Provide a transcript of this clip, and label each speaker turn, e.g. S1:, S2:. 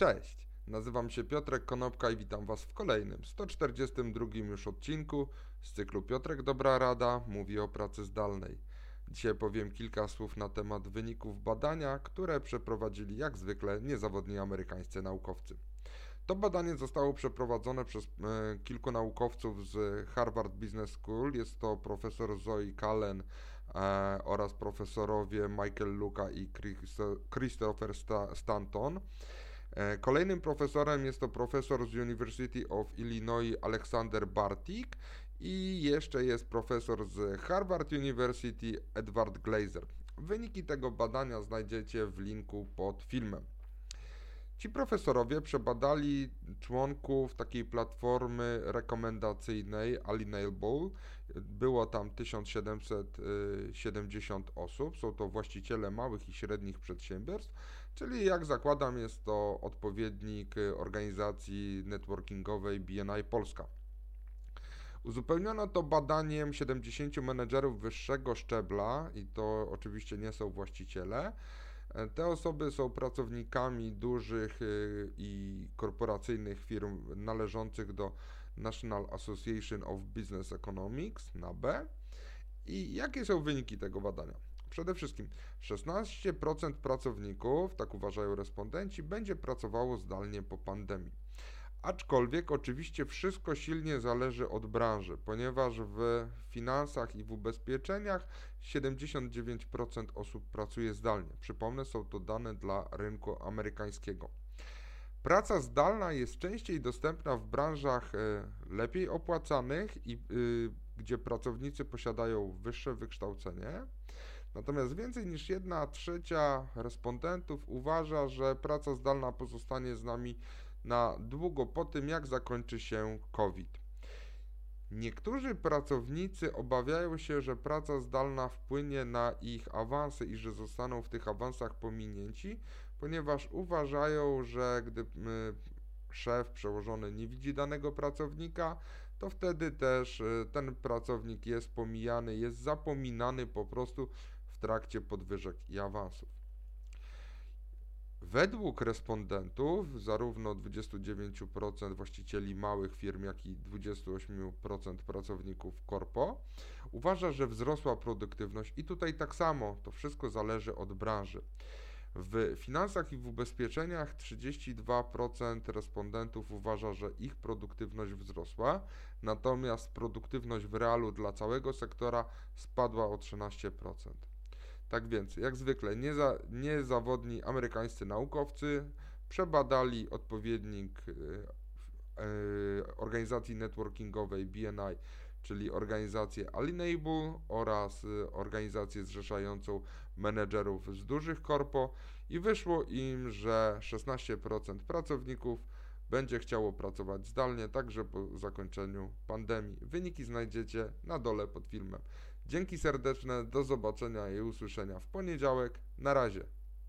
S1: Cześć, nazywam się Piotrek Konopka i witam Was w kolejnym, 142 już odcinku z cyklu Piotrek Dobra Rada mówi o pracy zdalnej. Dzisiaj powiem kilka słów na temat wyników badania, które przeprowadzili jak zwykle niezawodni amerykańscy naukowcy. To badanie zostało przeprowadzone przez e, kilku naukowców z Harvard Business School. Jest to profesor Zoe Cullen e, oraz profesorowie Michael Luca i Christopher Stanton. E, kolejnym profesorem jest to profesor z University of Illinois Alexander Bartik i jeszcze jest profesor z Harvard University Edward Glazer. Wyniki tego badania znajdziecie w linku pod filmem. Ci profesorowie przebadali członków takiej platformy rekomendacyjnej Alienable. Było tam 1770 osób. Są to właściciele małych i średnich przedsiębiorstw, czyli jak zakładam jest to odpowiednik organizacji networkingowej BNI Polska. Uzupełniono to badaniem 70 menedżerów wyższego szczebla i to oczywiście nie są właściciele te osoby są pracownikami dużych y, i korporacyjnych firm należących do National Association of Business Economics, NAB. I jakie są wyniki tego badania? Przede wszystkim 16% pracowników, tak uważają respondenci, będzie pracowało zdalnie po pandemii. Aczkolwiek oczywiście wszystko silnie zależy od branży, ponieważ w finansach i w ubezpieczeniach 79% osób pracuje zdalnie. Przypomnę, są to dane dla rynku amerykańskiego. Praca zdalna jest częściej dostępna w branżach e, lepiej opłacanych i y, gdzie pracownicy posiadają wyższe wykształcenie. Natomiast więcej niż 1 trzecia respondentów uważa, że praca zdalna pozostanie z nami na długo po tym, jak zakończy się COVID. Niektórzy pracownicy obawiają się, że praca zdalna wpłynie na ich awanse i że zostaną w tych awansach pominięci, ponieważ uważają, że gdy szef przełożony nie widzi danego pracownika, to wtedy też y, ten pracownik jest pomijany, jest zapominany po prostu w trakcie podwyżek i awansów. Według respondentów, zarówno 29% właścicieli małych firm, jak i 28% pracowników korpo, uważa, że wzrosła produktywność i tutaj tak samo, to wszystko zależy od branży. W finansach i w ubezpieczeniach 32% respondentów uważa, że ich produktywność wzrosła, natomiast produktywność w realu dla całego sektora spadła o 13%. Tak więc, jak zwykle, nieza, niezawodni amerykańscy naukowcy przebadali odpowiednik y, y, organizacji networkingowej BNI, czyli organizację Alienable oraz y, organizację zrzeszającą menedżerów z dużych korpo i wyszło im, że 16% pracowników będzie chciało pracować zdalnie także po zakończeniu pandemii. Wyniki znajdziecie na dole pod filmem. Dzięki serdeczne, do zobaczenia i usłyszenia w poniedziałek. Na razie.